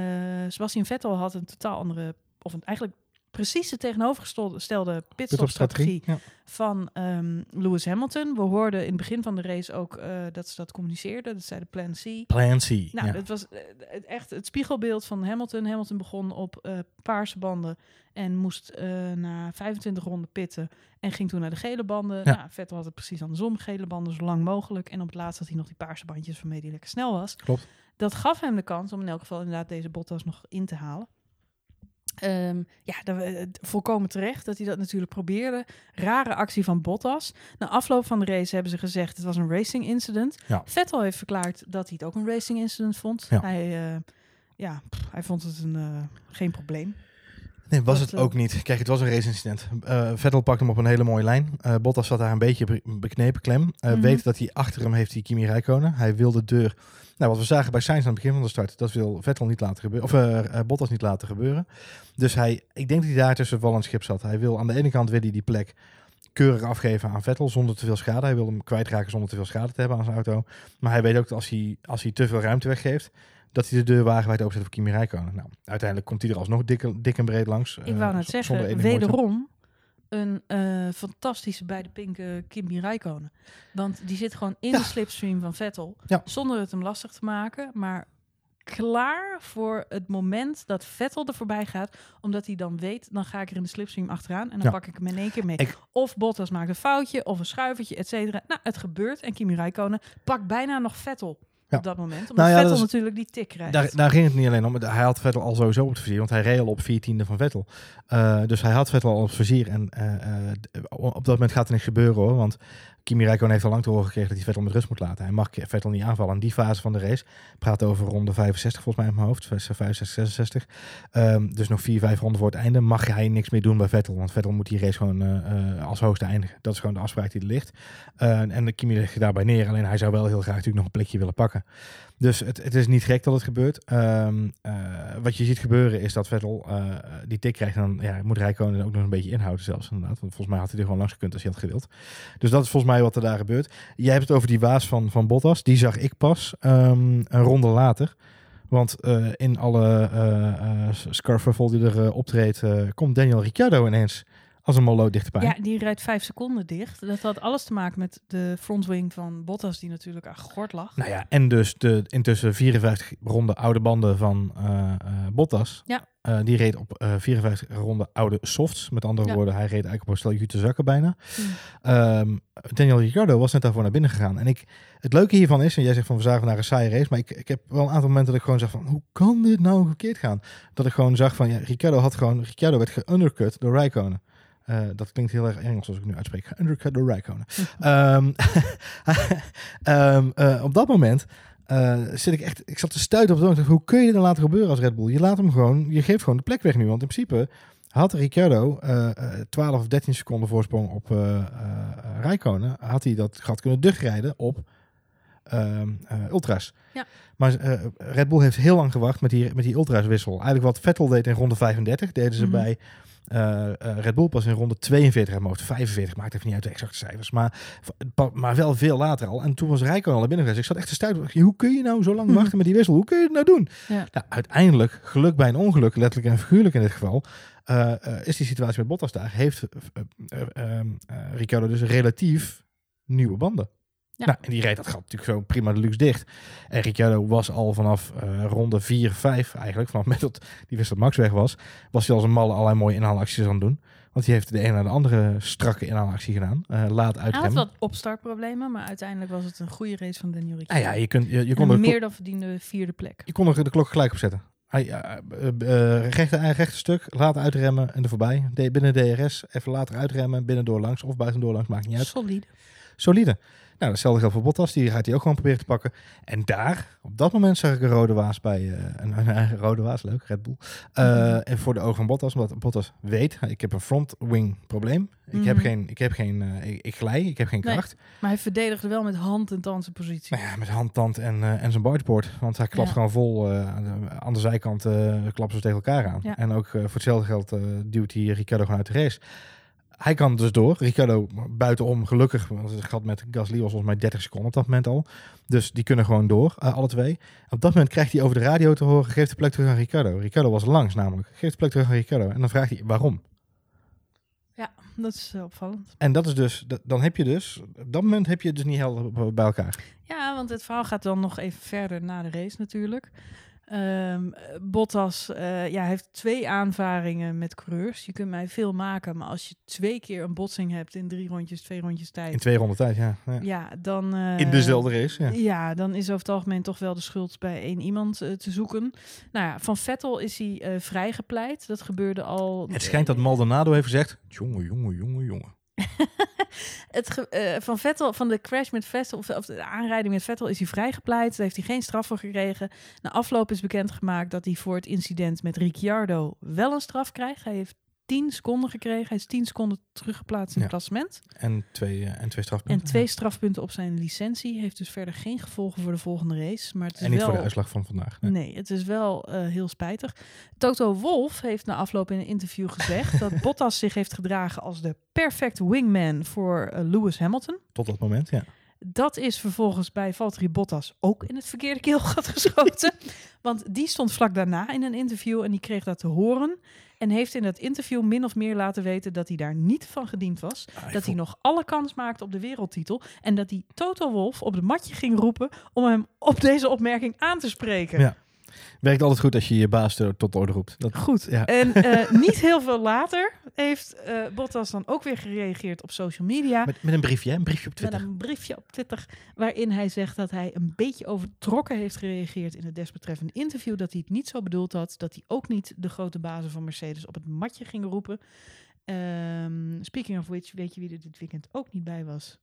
Sebastian Vettel had een totaal andere, of een, eigenlijk precies de tegenovergestelde pitstopstrategie Ja. van ehm, Lewis Hamilton. We hoorden in het begin van de race ook eh, dat ze dat communiceerden. Dat zei de Plan C. Plan C. Nou, ja. het was eh, echt het spiegelbeeld van Hamilton. Hamilton begon op eh, paarse banden en moest na 25 ronden pitten en ging toen naar de gele banden. Ja. Nou, Vettel had het precies andersom, gele banden zo lang mogelijk. En op het laatst had hij nog die paarse bandjes waarmee hij lekker snel was. Klopt. Dat gaf hem de kans om in elk geval inderdaad deze Bottas nog in te halen. Ehm, ja, eh, volkomen terecht dat hij dat natuurlijk probeerde. Rare actie van Bottas. Na afloop van de race hebben ze gezegd het was een racing incident. Ja. Vettel heeft verklaard dat hij het ook een racing incident vond. Ja. Hij, eh, ja, pff, hij vond het een, eh, geen probleem. Nee, was het eh, ook niet. Kijk, het was een race-incident. Eh, Vettel pakte hem op een hele mooie lijn. Eh, Bottas zat daar een beetje be- beknepen klem. Mhm. Weet dat hij achter hem heeft die Kimi Räikkönen. Hij wil de deur... Nou, wat we zagen bij Sainz aan het begin van de start, dat wil Vettel niet laten gebeuren. Of Bottas niet laten gebeuren. Dus hij, ik denk dat hij daar tussen wal en schip zat. Hij wil aan de ene kant wil hij die plek keurig afgeven aan Vettel zonder te veel schade. Hij wil hem kwijtraken zonder te veel schade te hebben aan zijn auto. Maar hij weet ook dat als hij, als hij te veel ruimte weggeeft, dat hij de deur wagenwijd openzet voor Kimi Räikkönen. Nou, uiteindelijk komt hij er alsnog dik, dik en breed langs. Ik eh, wou net z- zeggen, wederom een eh, fantastische beide pinken Kimi Räikkönen. Want die zit gewoon in Ja. de slipstream van Vettel, Ja. zonder het hem lastig te maken, maar klaar voor het moment dat Vettel er voorbij gaat, omdat hij dan weet, dan ga ik er in de slipstream achteraan en dan Ja. pak ik hem in één keer mee. Ik- Of Bottas maakt een foutje, of een schuivertje, et cetera. Nou, het gebeurt en Kimi Räikkönen pakt bijna nog Vettel Ja. op dat moment, omdat Nou ja, Vettel is- natuurlijk die tik krijgt. Daar, daar ging het niet alleen om. Hij had Vettel al sowieso op het vizier, want hij reed al op 14e van Vettel. Eh, dus hij had Vettel al op het vizier. En eh, eh, op dat moment gaat er niks gebeuren hoor. Want Kimi Räikkönen heeft al lang te horen gekregen dat hij Vettel met rust moet laten. Hij mag Vettel niet aanvallen. In die fase van de race praat over ronde 65 volgens mij in mijn hoofd. 65, 66. Ehm, dus nog 4, 5 ronden voor het einde mag hij niks meer doen bij Vettel. Want Vettel moet die race gewoon eh, eh, als hoogste eindigen. Dat is gewoon de afspraak die er ligt. Eh, en Kimi ligt je daarbij neer. Alleen hij zou wel heel graag natuurlijk nog een plekje willen pakken. Dus het, het is niet gek dat het gebeurt. Ehm, eh, wat je ziet gebeuren is dat Vettel eh, die tik krijgt. En dan ja, moet Rijkonen ook nog een beetje inhouden zelfs inderdaad. Want volgens mij had hij er gewoon langs gekund als hij had gewild. Dus dat is volgens mij wat er daar gebeurt. Jij hebt het over die waas van, van Bottas. Die zag ik pas ehm, een ronde later. Want eh, in alle uh, uh, scarfuffle die er optreedt, komt Daniel Ricciardo ineens als een mollo dichterbij. Ja, die rijdt vijf seconden dicht. Dat had alles te maken met de frontwing van Bottas, die natuurlijk aan gort lag. Nou ja, en dus de intussen 54 ronde oude banden van uh, Bottas. Ja. Uh, die reed op uh, 54 ronde oude softs. Met andere Ja. woorden, hij reed eigenlijk op een stel jute zakken bijna. Hmm. Um, Daniel Ricciardo was net daarvoor naar binnen gegaan. En ik, het leuke hiervan is, en jij zegt van we zagen vandaag een saaie race, maar ik, ik heb wel een aantal momenten dat ik gewoon zag van hoe kan dit nou verkeerd gaan? Dat ik gewoon zag van ja, Ricciardo had gewoon, Ricciardo werd geundercut door Rijkonen. Uh, dat klinkt heel erg Engels als ik nu uitspreek. Undercut door Rijkonen. um, um, *laughs* uh, op dat moment uh, zit ik echt, ik zat te stuiten op het Hoe kun je dit dan laten gebeuren als Red Bull? Je laat hem gewoon, je geeft gewoon de plek weg nu. Want in principe had Ricciardo uh, 12 of 13 seconden voorsprong op Rijkonen. Had hij dat gat kunnen dichtrijden op ultras. Ja. Maar uh, Red Bull heeft heel lang gewacht met die, met die ultras wissel. Eigenlijk wat Vettel deed in ronde 35, deden ze Mhm. bij uh, uh, Red Bull pas in ronde 42 aan hoofd. 45 maakt even niet uit de exacte cijfers. Maar, maar wel veel later al. En toen was Rijkonen al naar binnen geweest. Ik zat echt te stuiten. Hoe kun je nou zo lang wachten met die wissel? Hoe kun je het nou doen? Ja. Nou, uiteindelijk, geluk bij een ongeluk, letterlijk en figuurlijk in dit geval, uh, is die situatie met Bottas daar. Heeft Ricardo dus relatief nieuwe banden. Ja. Nou, en die reed dat gat natuurlijk zo prima de luxe dicht. En Ricciardo was al vanaf uh, ronde 4, 5 eigenlijk, vanaf *laughs* met dat die wist dat Max weg was, was hij als een malle allerlei mooie inhaalacties aan het doen. Want die heeft de ene naar de andere strakke inhaalactie gedaan. Uh, laat uitremmen. Hij had wat opstartproblemen, maar uiteindelijk was het een goede race van Daniel Ah, Ricciardo. ja, je, kunt, je, je kon er meer dan verdiende vierde plek. Je kon er de klok gelijk opzetten. Hij, uh, rechte, rechte stuk, laten uitremmen en er voorbij. De, binnen DRS, even later uitremmen, binnendoor langs of buitendoor langs, maakt niet uit. Solide. Solide. Nou, hetzelfde geldt voor Bottas. Die gaat hij ook gewoon proberen te pakken. En daar, op dat moment, zag ik een rode waas bij. Uh, een, een, rode waas, leuk, Red Bull. Mm -hmm. En voor de ogen van Bottas, omdat Bottas weet, ik heb een front wing probleem. Ik Mhm. heb geen, ik heb geen, uh, ik, ik glij, ik heb geen kracht. Maar hij verdedigde wel met hand en tand zijn positie. Nou ja, met hand, tand en, uh, en zijn boardboard. Want hij klapt Ja. gewoon vol. uh, aan, de, aan de zijkant klappen ze tegen elkaar aan. Ja. En ook voor hetzelfde geld duwt hij Ricardo gewoon uit de race. Hij kan dus door. Ricardo buitenom, gelukkig, want het gat met Gasly was volgens mij 30 seconden op dat moment al. Dus die kunnen gewoon door, uh, alle twee. Op dat moment krijgt hij over de radio te horen, geef de plek terug aan Ricardo. Ricardo was langs namelijk. Geef de plek terug aan Ricardo. En dan vraagt hij, waarom? Ja, dat is uh, opvallend. En dat is dus, dat, dan heb je dus, op dat moment heb je dus niet helder bij elkaar. Ja, want het verhaal gaat dan nog even verder na de race natuurlijk. Um, Bottas uh, ja, heeft twee aanvaringen met coureurs. Je kunt mij veel maken, maar als je twee keer een botsing hebt in drie rondjes, twee rondjes tijd. In twee ronden tijd, ja. Ja, ja dan. Uh, in dezelfde race, ja. Ja, dan is over het algemeen toch wel de schuld bij één iemand uh, te zoeken. Nou ja, van Vettel is hij vrijgepleit. Dat gebeurde al. Het schijnt dat Maldonado heeft gezegd: jongen, jongen, jongen, jongen. *laughs* Het eh, van Vettel, van de crash met Vettel, of, of de aanrijding met Vettel, is hij vrijgepleit. Daar heeft hij geen straf voor gekregen. Na afloop is bekendgemaakt dat hij voor het incident met Ricciardo wel een straf krijgt. Hij heeft 10 seconden gekregen. Hij is 10 seconden teruggeplaatst in het Ja. klassement. En twee, eh, en twee strafpunten. En twee strafpunten op zijn licentie. Heeft dus verder geen gevolgen voor de volgende race. Maar het is En niet wel... voor de uitslag van vandaag. Nee. Nee, het is wel eh, heel spijtig. Toto Wolf heeft na afloop in een interview gezegd dat *laughs* Bottas zich heeft gedragen als de perfecte wingman voor eh, Lewis Hamilton. Tot dat moment, ja. Dat is vervolgens bij Valtteri Bottas ook in het verkeerde keelgat *laughs* geschoten. Want die stond vlak daarna in een interview en die kreeg dat te horen. En heeft in dat interview min of meer laten weten dat hij daar niet van gediend was. Ah, dat hij nog alle kans maakte op de wereldtitel. En dat hij Toto Wolf op het matje ging roepen om hem op deze opmerking aan te spreken. Ja. Werkt altijd goed als je je baas er tot orde roept. Dat, Goed. Ja. En eh, *laughs* niet heel veel later heeft eh, Bottas dan ook weer gereageerd op social media. met, met een briefje, hè? een briefje op Met Twitter. een briefje op Twitter waarin hij zegt dat hij een beetje overtrokken heeft gereageerd in het desbetreffende interview. Dat hij het niet zo bedoeld had. Dat hij ook niet de grote bazen van Mercedes op het matje ging roepen. Ehm, speaking of which, weet je wie er dit weekend ook niet bij was?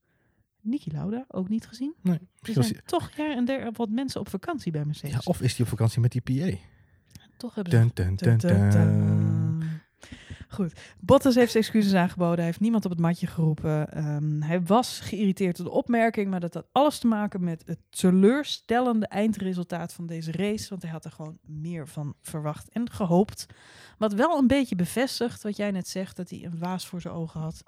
Niki Lauda, ook niet gezien. Nee, Er toch her en der wat mensen op vakantie bij Mercedes. ja, of is hij op vakantie met die PA? Toch hebben ze dun. Goed. Bottas heeft excuses aangeboden. Hij heeft niemand op het matje geroepen. Ehm, hij was geïrriteerd door de opmerking, maar dat had alles te maken met het teleurstellende eindresultaat van deze race. Want hij had er gewoon meer van verwacht en gehoopt. Wat wel een beetje bevestigt wat jij net zegt, dat hij een waas voor zijn ogen had.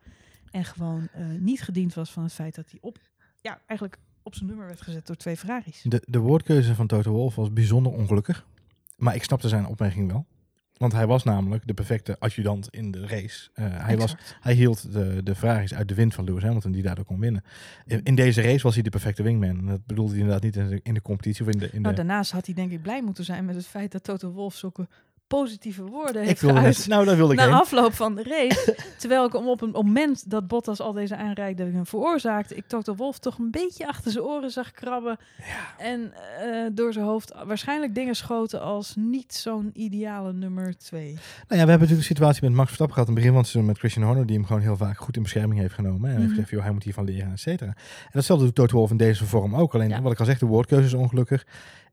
En gewoon eh, niet gediend was van het feit dat hij op, ja, eigenlijk op zijn nummer werd gezet door twee Ferraris. De, de woordkeuze van Toto Wolff was bijzonder ongelukkig. Maar ik snapte zijn opmerking wel. Want hij was namelijk de perfecte adjudant in de race. Eh, hij, was, hij hield de, de Ferraris uit de wind van Lewis Hamilton, die daardoor kon winnen. In, in deze race was hij de perfecte wingman. En dat bedoelde hij inderdaad niet in de, in de competitie of in de... In de Nou, daarnaast had hij denk ik blij moeten zijn met het feit dat Toto Wolff zulke positieve woorden heeft ik geuit nou, daar wilde ik na heen. afloop van de race. *laughs* terwijl ik hem op een moment dat Bottas al deze aanrijdingen veroorzaakte, ik Toto Wolff toch een beetje achter zijn oren zag krabben. En eh, door zijn hoofd waarschijnlijk dingen schoten als niet zo'n ideale nummer twee. Nou ja, we hebben natuurlijk de situatie met Max Verstappen gehad in het begin van het met Christian Horner, die hem gewoon heel vaak goed in bescherming heeft genomen. En heeft Mhm. gezegd, joh, hij moet hiervan leren, et cetera. En datzelfde doet Toto Wolff in deze vorm ook. Alleen, Ja. wat ik al zeg, de woordkeuze is ongelukkig.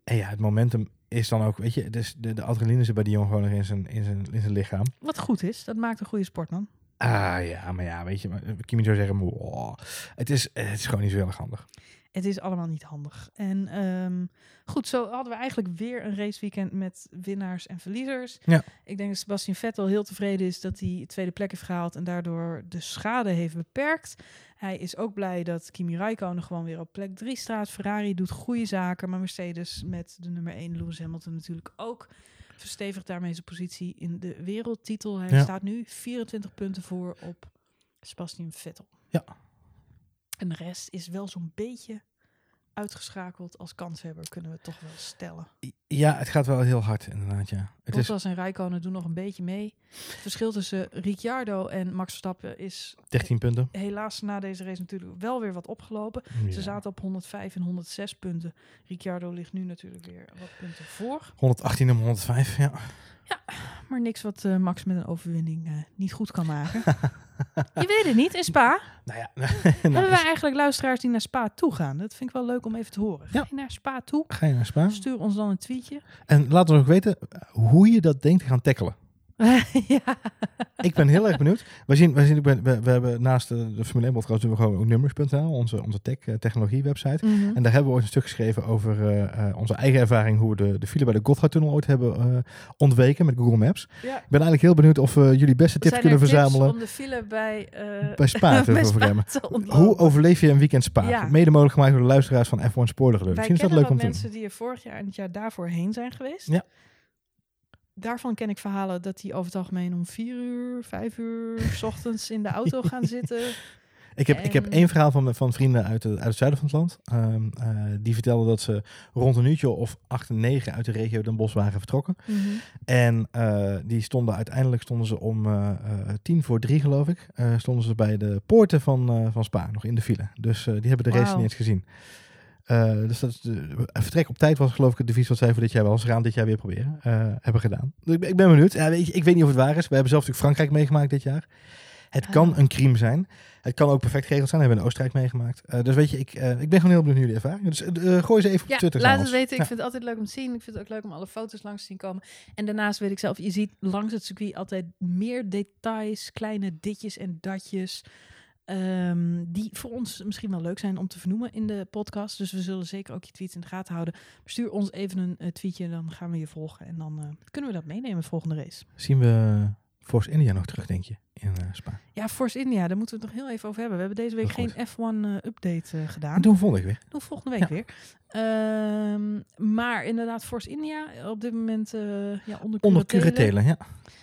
En ja, het momentum is dan ook, weet je, dus de, de adrenaline zit bij die jongen gewoon nog in zijn, in zijn, in zijn lichaam. Wat goed is, dat maakt een goede sportman. Ah ja, maar ja, weet je, maar, Kimi zou zeggen, wow, het, is, het is gewoon niet zo heel erg handig. Het is allemaal niet handig. En ehm, goed, zo hadden we eigenlijk weer een raceweekend met winnaars en verliezers. Ja. Ik denk dat Sebastian Vettel heel tevreden is dat hij tweede plek heeft gehaald en daardoor de schade heeft beperkt. Hij is ook blij dat Kimi Räikkönen gewoon weer op plek 3 staat. Ferrari doet goede zaken, maar Mercedes met de nummer 1 Lewis Hamilton natuurlijk ook verstevigt daarmee zijn positie in de wereldtitel. Hij Ja. staat nu 24 punten voor op Sebastian Vettel. Ja. En de rest is wel zo'n beetje uitgeschakeld als kanshebber, kunnen we toch wel stellen. Ja, het gaat wel heel hard inderdaad, ja. Het is Bottas en Räikkönen doen nog een beetje mee. Het verschil tussen Ricciardo en Max Verstappen is 13 punten. helaas na deze race natuurlijk wel weer wat opgelopen. Ze Ja. zaten op 105 en 106 punten. Ricciardo ligt nu natuurlijk weer wat punten voor. 118 en 105, ja. Maar niks wat eh, Max met een overwinning eh, niet goed kan maken. *laughs* Je weet het niet, in Spa. *laughs* Nou ja, *laughs* Hebben nou, wij eigenlijk luisteraars die naar Spa toe gaan? Dat vind ik wel leuk om even te horen. Ga Ja. je naar Spa toe? ga je naar Spa? Stuur ons dan een tweetje. En laat ons ook weten hoe je dat denkt te gaan tackelen. *laughs* ja. Ik ben heel erg benieuwd. We, zien, we, zien, ik ben- we, we hebben naast de, de Formule 1 podcast doen we gewoon ook nummers.nl, onze, onze tech, eh, technologie website. Mhm. En daar hebben we ooit een stuk geschreven over eh, eh, onze eigen ervaring, hoe we de, de file bij de Gotthardtunnel ooit hebben eh, ontweken met Google Maps. ja. Ik ben eigenlijk heel benieuwd of we jullie beste tips Zijn kunnen er tips verzamelen om de file bij, eh bij Spa *laughs* te bij overremmen. te ontlopen? Hoe overleef je een weekend Spa? Ja. Mede mogelijk gemaakt door de luisteraars van F1 Spoordergeluk. Wij Misschien is dat leuk om wat te doen. mensen die er vorig jaar en het jaar daarvoor heen zijn geweest. Ja. Daarvan ken ik verhalen dat die over het algemeen om vier uur, vijf uur 's *laughs* ochtends in de auto gaan zitten. Ik heb, ik heb één verhaal van, van vrienden uit, het- uit het zuiden van het land. Ehm, eh, die vertelden dat ze rond een uurtje of acht en negen uit de regio Den Bosch waren vertrokken. En eh, die stonden uiteindelijk stonden ze om eh, tien voor drie, geloof ik. stonden ze bij de poorten van, van Spa, nog in de file. Dus die hebben de race niet eens gezien. Eh, dus dat is de, vertrek op tijd was geloof ik het devies wat zij voor dit jaar wel. Ze gaan dit jaar weer proberen. eh, hebben gedaan. Dus ik, ben- ik ben benieuwd. Ja, weet je, ik weet niet of het waar is. We hebben zelf natuurlijk Frankrijk meegemaakt dit jaar. Het kan Ah. een crime zijn. Het kan ook perfect geregeld zijn. Dat hebben we in Oostenrijk meegemaakt. Eh, dus weet je, ik, eh, ik ben gewoon heel benieuwd naar jullie ervaring. Dus eh, eh, gooi ze even op Ja, Twitter. laat het weten. Ik Ja. vind het altijd leuk om te zien. Ik vind het ook leuk om alle foto's langs te zien komen. En daarnaast weet ik zelf, je ziet langs het circuit altijd meer details, kleine ditjes en datjes. Ehm, die voor ons misschien wel leuk zijn om te vernoemen in de podcast. Dus we zullen zeker ook je tweets in de gaten houden. Stuur ons even een eh, tweetje, dan gaan we je volgen. En dan eh, kunnen we dat meenemen volgende race. Zien we Force India nog terug, denk je, in eh, Spa? Ja, Force India, daar moeten we het nog heel even over hebben. We hebben deze week geen F1-update eh, gedaan. En doen we volgende week weer. Doen we volgende week Ja. weer. Ehm, maar inderdaad, Force India op dit moment eh ja, onder, Onder curatele. curatelen, ja.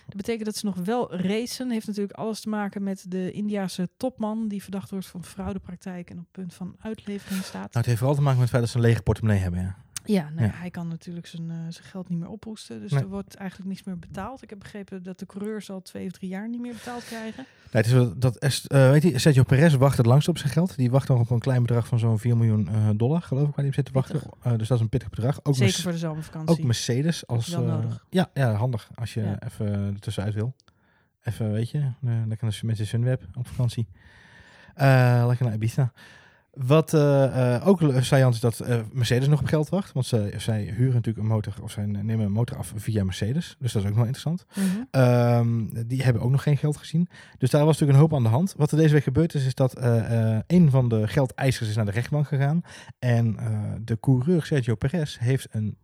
Dat betekent dat ze nog wel racen. Heeft natuurlijk alles te maken met de Indiase topman die verdacht wordt van fraudepraktijk en op punt van uitlevering staat. Nou, het heeft vooral te maken met het feit dat ze een lege portemonnee hebben, ja. Ja, nou, ja. hij kan natuurlijk zijn, eh, zijn geld niet meer ophoesten. Dus Nee. er wordt eigenlijk niks meer betaald. Ik heb begrepen dat de coureurs al twee of drie jaar niet meer betaald krijgen. Nee, het is dat eh, weet je, Sergio Perez wacht het langst op zijn geld. Die wacht nog op een klein bedrag van zo'n 4 miljoen eh, dollar, geloof ik, waar hij op zit te wachten. Dus dat is een pittig bedrag. Ook, Zeker voor de zomervakantie. ook Mercedes als... Ja, ja, handig als je Ja. even er tussenuit wil. Even, weet je, lekker naar- met je Sunweb op vakantie. Lekker naar Ibiza. Wat eh, eh, ook saillant is dat eh, Mercedes nog op geld wacht. Want ze, zij huren natuurlijk een motor, of zij nemen een motor af via Mercedes. Dus dat is ook nog interessant. Mhm. Ehm, die hebben ook nog geen geld gezien. Dus daar was natuurlijk een hoop aan de hand. Wat er deze week gebeurd is, is dat een van de geldeisers is naar de rechtbank gegaan. En de coureur Sergio Perez heeft een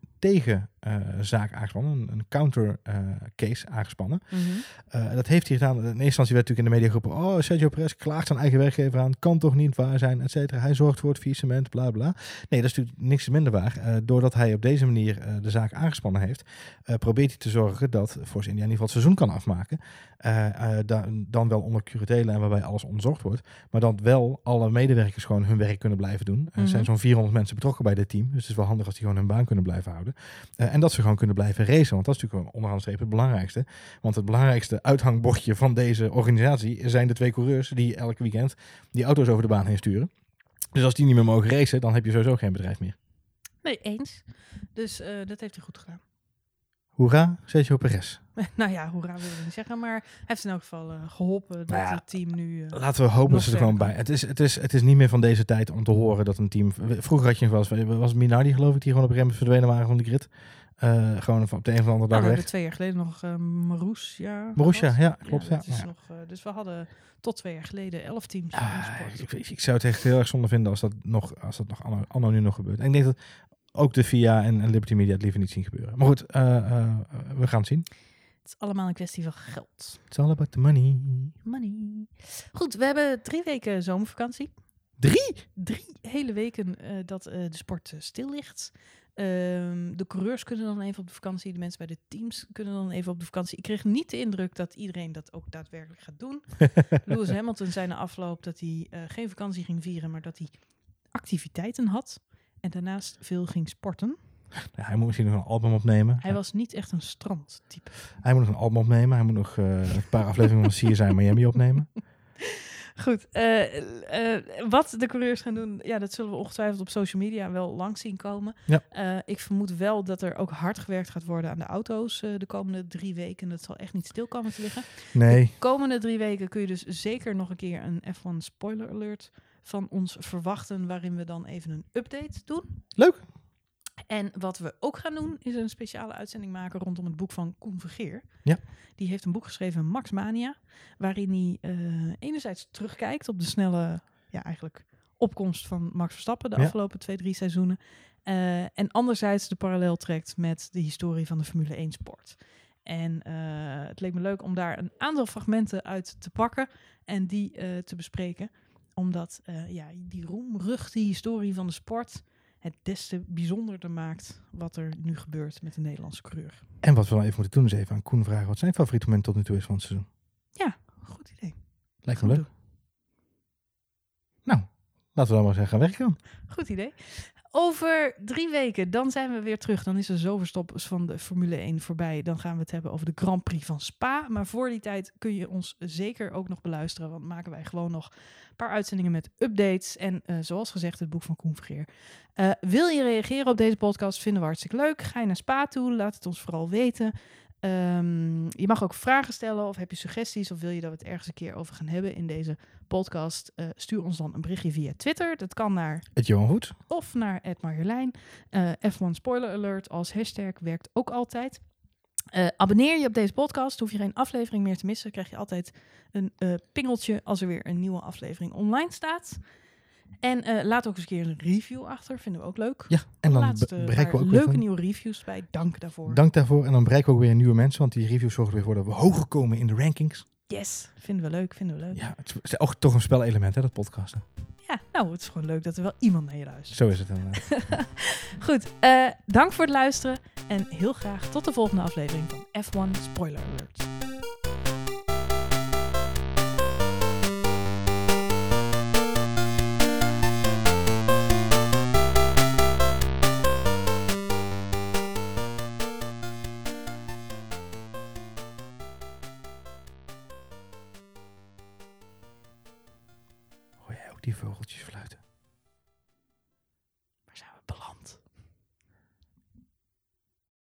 tegenzaak aangespannen, een, een counter eh, case aangespannen. Mhm. Eh, dat heeft hij gedaan. In eerste instantie werd natuurlijk in de media geroepen, oh, Sergio Perez klaagt zijn eigen werkgever aan, kan toch niet waar zijn, et cetera. Hij zorgt voor het faillissement, bla bla. Nee, dat is natuurlijk niks minder waar. Eh, doordat hij op deze manier eh, de zaak aangespannen heeft, eh, probeert hij te zorgen dat Force India in ieder geval het seizoen kan afmaken. Eh, eh, da- dan wel onder curatele en waarbij alles onderzocht wordt. Maar dat wel alle medewerkers gewoon hun werk kunnen blijven doen. Er Mhm. zijn zo'n 400 mensen betrokken bij dit team. Dus het is wel handig als die gewoon hun baan kunnen blijven houden. Eh, en dat ze gewoon kunnen blijven racen. Want dat is natuurlijk onderaan de streep het belangrijkste. Want het belangrijkste uithangbordje van deze organisatie zijn de twee coureurs die elk weekend die auto's over de baan heen sturen. Dus als die niet meer mogen racen, dan heb je sowieso geen bedrijf meer. Nee, eens. Dus eh, dat heeft hij goed gedaan. Hoera, Sergio Perez. *laughs* nou ja, hoera wil ik niet zeggen, maar hij heeft in elk geval eh, geholpen dat Nou ja, het team nu... eh, Laten we hopen dat ze er gewoon bij. Het is, het, is, het is niet meer van deze tijd om te horen dat een team. Vroeger had je nog wel eens. Was het Minardi, geloof ik, die gewoon op een gegeven moment verdwenen waren van de grid. Eh, gewoon op de een of andere dag we weg. hebben twee jaar geleden nog uh, Marussia. Marussia, gehad. ja, klopt. Ja, is ja. Nog, eh, dus we hadden tot twee jaar geleden elf teams Ah, ik, ik, ik zou het echt heel erg zonde vinden als dat nog, als dat nog anno, anno nu nog gebeurt. En ik denk dat ook de VIA en, en Liberty Media het liever niet zien gebeuren. Maar goed, we gaan het zien. Het is allemaal een kwestie van geld. It's all about the money. Money. Goed, we hebben drie weken zomervakantie. Drie? Drie hele weken dat de sport stil ligt. Ehm, de coureurs kunnen dan even op de vakantie. De mensen bij de teams kunnen dan even op de vakantie. Ik kreeg niet de indruk dat iedereen dat ook daadwerkelijk gaat doen. *laughs* Lewis Hamilton zei na afloop dat hij eh, geen vakantie ging vieren, maar dat hij activiteiten had. En daarnaast veel ging sporten. Ja, hij moet misschien nog een album opnemen. Hij was niet echt een strandtype. Hij moet nog een album opnemen. Hij moet nog eh, een paar afleveringen van CSI Miami opnemen. *laughs* Goed, eh, eh, wat de coureurs gaan doen, ja, dat zullen we ongetwijfeld op social media wel langs zien komen. Ja. Eh, ik vermoed wel dat er ook hard gewerkt gaat worden aan de auto's de komende drie weken. Dat zal echt niet stil komen te liggen. Nee. De komende drie weken kun je dus zeker nog een keer een F1 spoiler alert van ons verwachten, waarin we dan even een update doen. Leuk. En wat we ook gaan doen, is een speciale uitzending maken rondom het boek van Koen Vergeer. Ja. Die heeft een boek geschreven, Max Mania, waarin hij eh, enerzijds terugkijkt op de snelle, ja eigenlijk opkomst van Max Verstappen de Ja. afgelopen twee, drie seizoenen. Eh, en anderzijds de parallel trekt met de historie van de Formule 1 sport. En eh, het leek me leuk om daar een aantal fragmenten uit te pakken en die te bespreken. Omdat ja, die roemruchte historie van de sport het des te bijzonderder maakt wat er nu gebeurt met de Nederlandse coureur. En wat we dan even moeten doen is even aan Koen vragen wat zijn favoriete moment tot nu toe is van het seizoen. Goed idee. Lijkt me leuk. Nou, laten we dan maar eens gaan werken. Goed idee. Over drie weken, dan zijn we weer terug. Dan is de zoverstop van de Formule 1 voorbij. Dan gaan we het hebben over de Grand Prix van Spa. Maar voor die tijd kun je ons zeker ook nog beluisteren. Want maken wij gewoon nog een paar uitzendingen met updates. En eh, zoals gezegd, het boek van Koen Vergeer. Eh, wil je reageren op deze podcast? Vinden we hartstikke leuk. Ga je naar Spa toe? Laat het ons vooral weten. Ehm, je mag ook vragen stellen of heb je suggesties of wil je dat we het ergens een keer over gaan hebben in deze podcast. Eh, stuur ons dan een berichtje via Twitter. Dat kan naar Het Johan Goed. of naar Marjolein. Eh, F1 Spoiler Alert als hashtag werkt ook altijd. Eh, abonneer je op deze podcast, hoef je geen aflevering meer te missen. Krijg je altijd een pingeltje als er weer een nieuwe aflevering online staat. En eh, laat ook eens een keer een review achter, vinden we ook leuk. Ja, en dan Laatste bereiken we ook leuke nieuwe reviews bij. Dank daarvoor. Dank daarvoor. En dan bereiken we ook weer nieuwe mensen, want die reviews zorgen er weer voor dat we hoger komen in de rankings. Yes, vinden we leuk, vinden we leuk. Ja, Ja, het is ook toch een spelelement, hè, dat podcasten. nou, het is gewoon leuk dat er wel iemand naar je luistert. Zo is het inderdaad. *laughs* Goed, eh, dank voor het luisteren en heel graag tot de volgende aflevering van F1 Spoiler Alert.